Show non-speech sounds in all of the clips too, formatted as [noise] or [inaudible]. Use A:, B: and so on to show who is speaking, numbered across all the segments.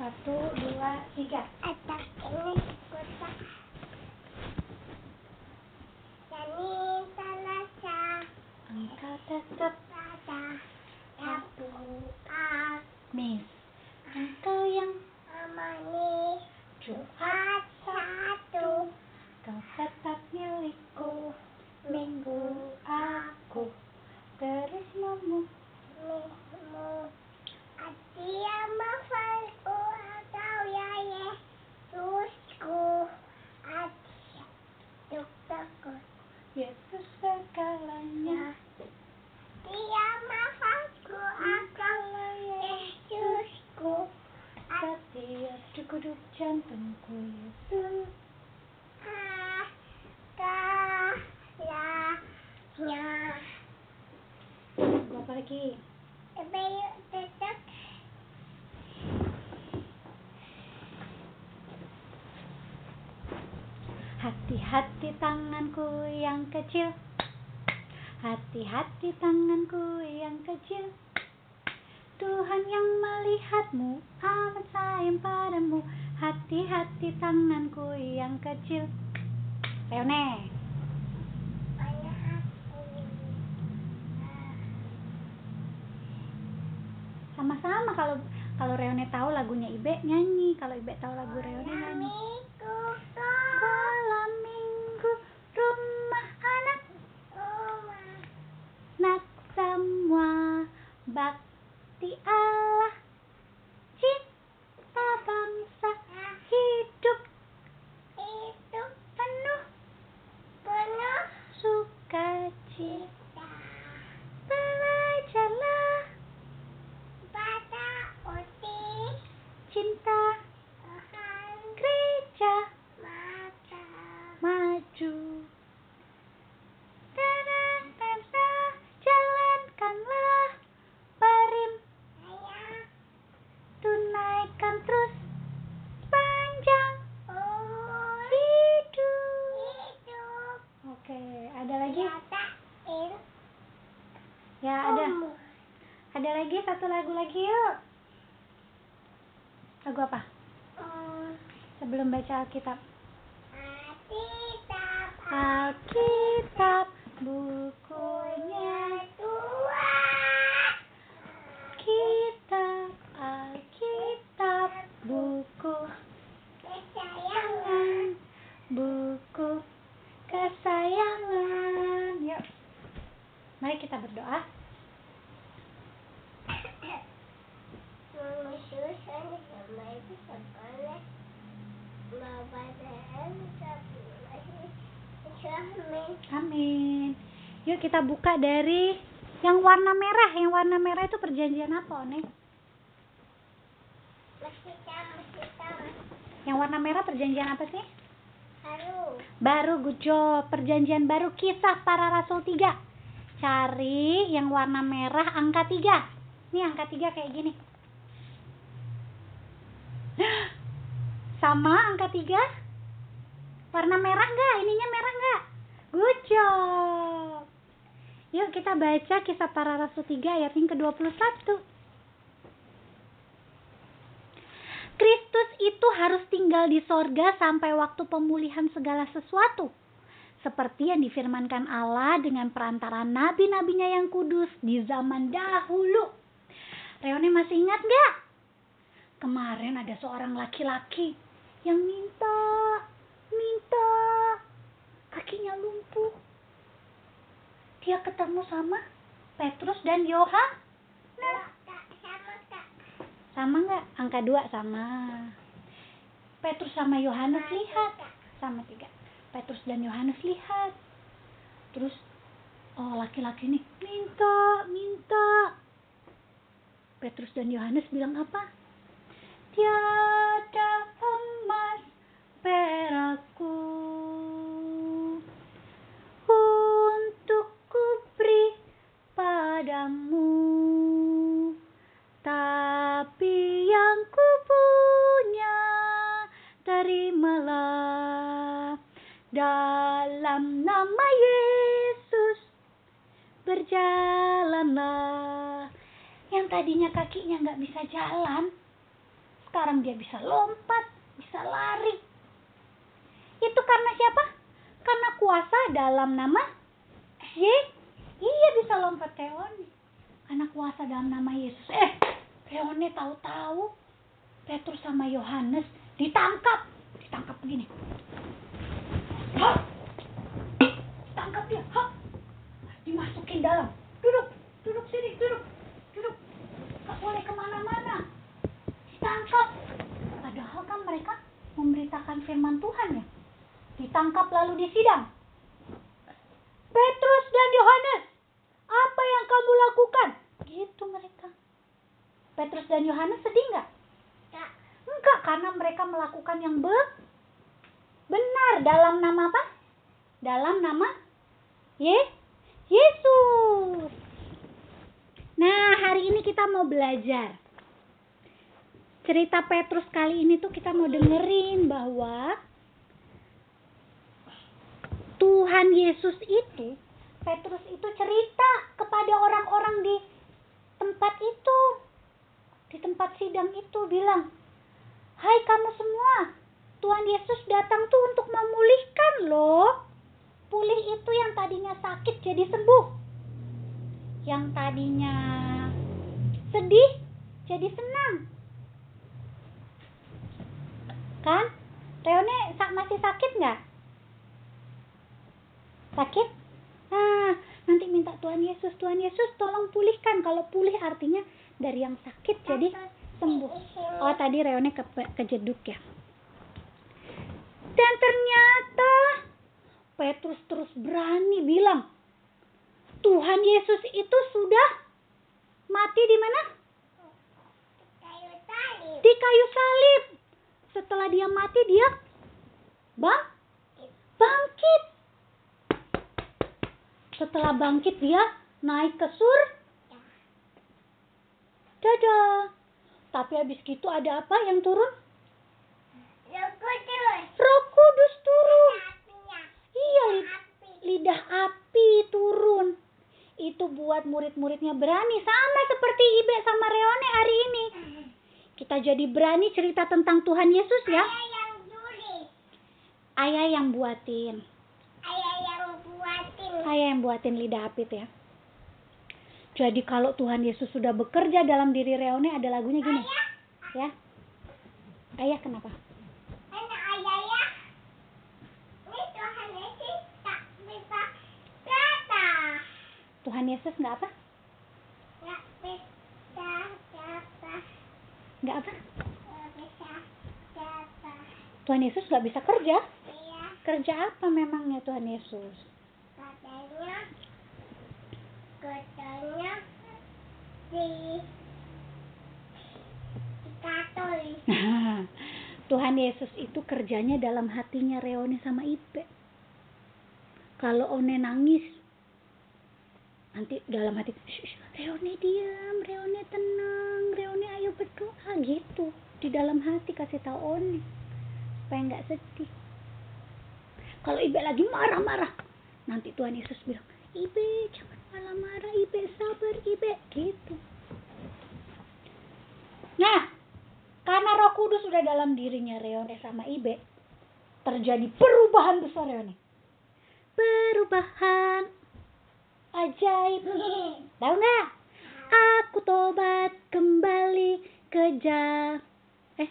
A: Satu, dua, tiga.
B: Ada ini kota. Jadi selasa
A: Engkau tetap.
B: Pada Rabu A
A: Miss. Engkau yang
B: amani
A: Jumat
B: satu.
A: Kau tetap milikku. Minggu aku Terus nemu
B: Minggu Adia mafalku atau ya Yesusku Adia dokterku
A: Yesus segalanya.
B: Dia mafalku atau Yesusku
A: Setiap degup jantungku Yesus.
B: Kalanya
A: Berapa lagi?
B: Bayu
A: Hati-hati tanganku yang kecil. Hati-hati tanganku yang kecil. Tuhan yang melihatmu amat sayang padamu. Hati-hati tanganku yang kecil. Leone Sama-sama kalau kalau Reone tahu lagunya Ibe nyanyi. Kalau Ibe tahu lagu Reone nyanyi Ada lagi satu lagu lagi yuk. Lagu apa?
B: Hmm,
A: Sebelum baca Alkitab.
B: Alkitab
A: Alkitab bukunya
B: Tuhan
A: Kitab Alkitab buku
B: kesayangan
A: buku kesayangan. Yuk. Mari kita berdoa.
B: Mengususkan sama itu sekolah Bapak dan Amin.
A: Amin. Yuk kita buka dari yang warna merah. Yang warna merah itu perjanjian apa, One? Yang warna merah perjanjian apa sih?
B: Haru.
A: Baru good job. Perjanjian baru kisah para rasul 3. Cari yang warna merah angka 3. Nih angka 3 kayak gini. [gasps] Sama angka 3? Warna merah enggak? Ininya merah enggak? Good job. Yuk kita baca kisah para rasul 3 ayat yang ke-21. Kristus itu harus tinggal di sorga sampai waktu pemulihan segala sesuatu. Seperti yang difirmankan Allah dengan perantara nabi-nabinya yang kudus di zaman dahulu. Reone masih ingat gak? Kemarin ada seorang laki-laki yang minta, minta, kakinya lumpuh. Dia ketemu sama Petrus dan Yohanes.
B: Sama
A: nggak? Angka dua sama. Petrus sama Yohanes lihat. Sama tiga. Petrus dan Yohanes lihat. Terus, oh laki-laki ini minta, minta. Petrus dan Yohanes bilang apa? Tiada emas perakku tadinya kakinya nggak bisa jalan, Sekarang dia bisa lompat, bisa lari. Itu karena siapa? Karena kuasa dalam nama Ye. Iya bisa lompat Leone. Karena kuasa dalam nama Yesus. Eh, Leone tahu-tahu Petrus sama Yohanes ditangkap. Ditangkap begini. Hah? Tangkap dia. Hah? Dimasukin dalam. Duduk, duduk sini, duduk. Gak boleh ke mana-mana. Ditangkap. Padahal kan mereka memberitakan firman Tuhan ya. Ditangkap lalu disidang. Petrus dan Yohanes, apa yang kamu lakukan? Gitu mereka. Petrus dan Yohanes sedih nggak?
B: Kak.
A: Enggak, karena mereka melakukan yang be- benar dalam nama apa? Dalam nama Ye Yesus. Nah, hari ini kita mau belajar. Cerita Petrus kali ini tuh kita mau dengerin bahwa Tuhan Yesus itu, Petrus itu cerita kepada orang-orang di tempat itu, di tempat sidang itu bilang, Hai kamu semua, Tuhan Yesus datang tuh untuk memulihkan loh. Pulih itu yang tadinya sakit jadi sembuh. Yang tadinya sedih jadi senang. Kan? Reone masih sakit nggak? Sakit? Nah, nanti minta Tuhan Yesus, Tuhan Yesus tolong pulihkan. Kalau pulih artinya dari yang sakit jadi sembuh. Oh, tadi Reone ke kejeduk ya. Dan ternyata Petrus terus berani bilang, Tuhan Yesus itu sudah mati di mana?
B: Kayu salib.
A: Di kayu salib. Setelah dia mati dia bang bangkit. Setelah bangkit dia naik ke sur. Dadah. Tapi habis gitu ada apa yang turun? Roh Kudus turun. Iya, lidah api turun. Itu buat murid-muridnya berani sama seperti Ibe sama Reone hari ini. Kita jadi berani cerita tentang Tuhan Yesus ya.
B: Ayah yang tulis.
A: Ayah yang buatin.
B: Ayah yang buatin.
A: Ayah yang buatin lidah api tuh ya. Jadi kalau Tuhan Yesus sudah bekerja dalam diri Reone ada lagunya gini.
B: Ayah.
A: Ya. Ayah kenapa?
B: Ayah ya. Ini Tuhan Yesus tak bisa kata.
A: Tuhan Yesus nggak apa?
B: Nggak bisa kata.
A: Nggak apa? Tuhan Yesus nggak bisa kerja.
B: Iya.
A: Kerja apa memangnya Tuhan Yesus?
B: Katanya. Katanya. Di. Di Katolik. [laughs]
A: Tuhan Yesus itu kerjanya dalam hatinya Reone sama Ipe. Kalau One nangis, nanti dalam hati, "Shh, shh, Reone diam, Reone tenang, berdoa gitu. Di dalam hati kasih tahu One supaya nggak sedih. Kalau Ibe lagi marah-marah, nanti Tuhan Yesus bilang, Ibe jangan marah-marah, Ibe sabar, Ibe gitu. Nah, karena Roh Kudus sudah dalam dirinya Reone sama Ibe, terjadi perubahan besar Reone. Perubahan ajaib. Tahu nggak? Aku tobat kembali ke. Eh,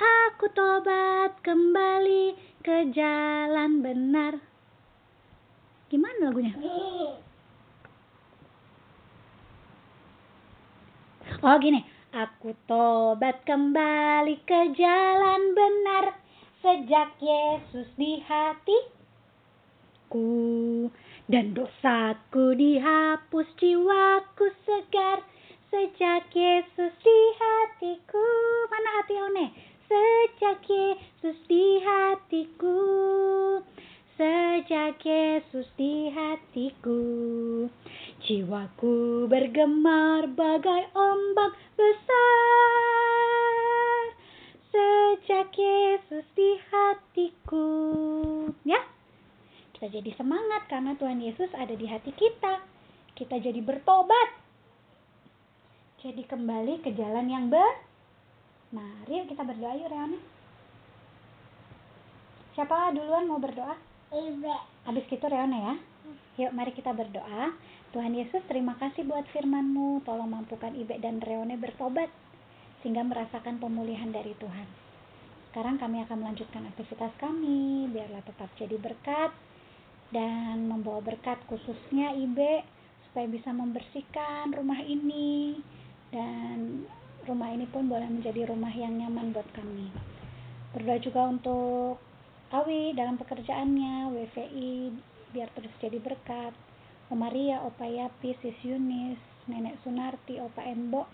A: aku tobat kembali ke jalan benar. Gimana lagunya? Oh gini, aku tobat kembali ke jalan benar sejak Yesus di hatiku dan dosaku dihapus jiwaku segar sejak Yesus di hatiku. Mana hati One? Sejak Yesus di hatiku. Sejak Yesus di hatiku. Jiwaku bergemar bagai ombak besar jadi semangat karena Tuhan Yesus ada di hati kita. Kita jadi bertobat. Jadi kembali ke jalan yang benar. Mari kita berdoa yuk Reone. Siapa duluan mau berdoa?
B: Ibe.
A: Habis gitu Reone ya. Yuk mari kita berdoa. Tuhan Yesus terima kasih buat firman-Mu. Tolong mampukan Ibe dan Reone bertobat. Sehingga merasakan pemulihan dari Tuhan. Sekarang kami akan melanjutkan aktivitas kami. Biarlah tetap jadi berkat. Dan membawa berkat khususnya Ibe. Supaya bisa membersihkan rumah ini. Dan rumah ini pun boleh menjadi rumah yang nyaman buat kami. Berdoa juga untuk Awi dalam pekerjaannya, WVI, biar terus jadi berkat. Oma Ria, Opa Yapi, Sis Yunis, Nenek Sunarti, Opa Embo,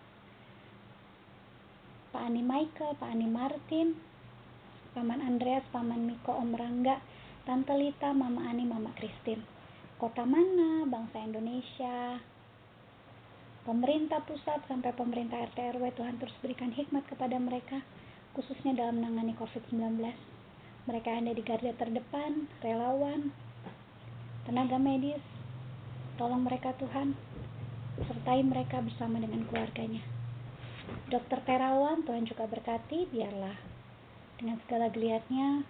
A: Pak Ani Michael, Pak Ani Martin, Paman Andreas, Paman Miko, Om Rangga, Tante Lita, Mama Ani, Mama Kristin. Kota mana, bangsa Indonesia, pemerintah pusat sampai pemerintah RT RW Tuhan terus berikan hikmat kepada mereka khususnya dalam menangani COVID-19 mereka yang ada di garda terdepan relawan tenaga medis. Tolong mereka Tuhan. Sertai mereka bersama dengan keluarganya. Dokter terawan Tuhan juga berkati biarlah. Dengan segala geliatnya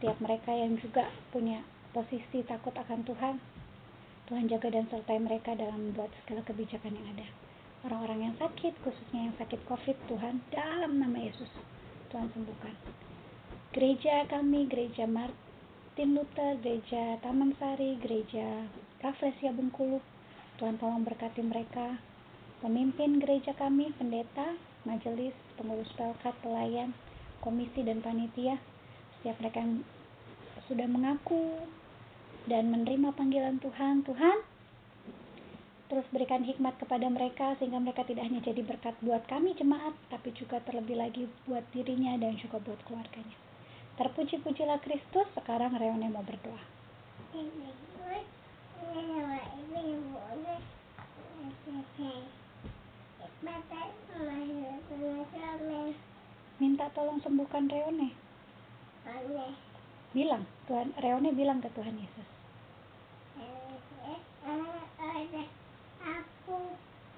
A: setiap mereka yang juga punya posisi takut akan Tuhan Tuhan jaga dan sertai mereka dalam membuat segala kebijakan yang ada. Orang-orang yang sakit, khususnya yang sakit COVID, Tuhan dalam nama Yesus, Tuhan sembuhkan. Gereja kami, gereja Martin Luther, gereja Taman Sari, gereja Raflesia Bengkulu, Tuhan tolong berkati mereka. Pemimpin gereja kami, pendeta, majelis, pengurus pelkat, pelayan, komisi dan panitia, setiap mereka sudah mengaku dan menerima panggilan Tuhan. Tuhan, terus berikan hikmat kepada mereka sehingga mereka tidak hanya jadi berkat buat kami jemaat, tapi juga terlebih lagi buat dirinya dan juga buat keluarganya. Terpuji-pujilah Kristus, sekarang Reone mau berdoa. Minta tolong sembuhkan Reone. Bilang, Tuhan Reone bilang ke Tuhan Yesus.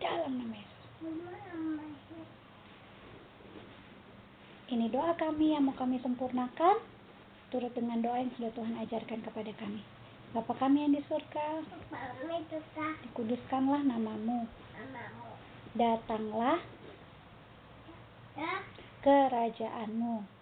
A: Dalam nama Yesus. Ini doa kami yang mau kami sempurnakan turut dengan doa yang sudah Tuhan ajarkan kepada kami. Bapa kami yang di surga, dikuduskanlah namamu. Datanglah kerajaanmu.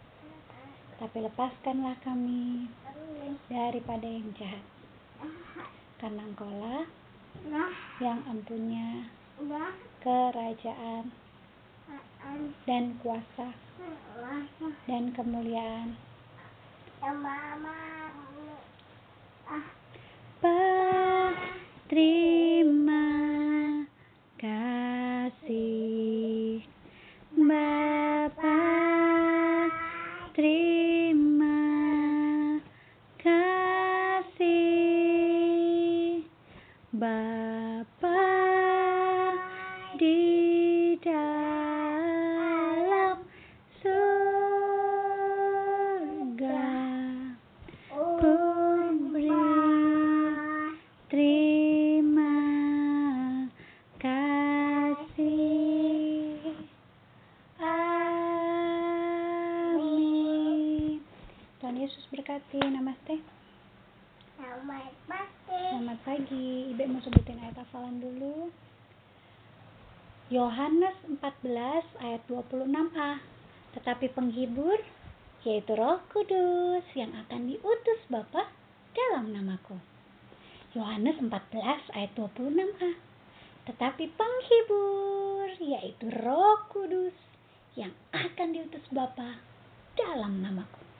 A: Tapi lepaskanlah kami daripada yang jahat. Karena engkaulah yang empunya kerajaan dan kuasa dan kemuliaan. Terima kasih. Bapa, terima kasih. Bapa di dalam surga ku beri terima kasih. Amin. Tuhan Yesus berkati. Namaste. Pagi. Ibu mau sebutin ayat hafalan dulu. Yohanes 14 ayat 26a. Tetapi penghibur yaitu Roh Kudus yang akan diutus Bapa dalam namaku. Yohanes 14 ayat 26a. Tetapi penghibur yaitu Roh Kudus yang akan diutus Bapa dalam namaku.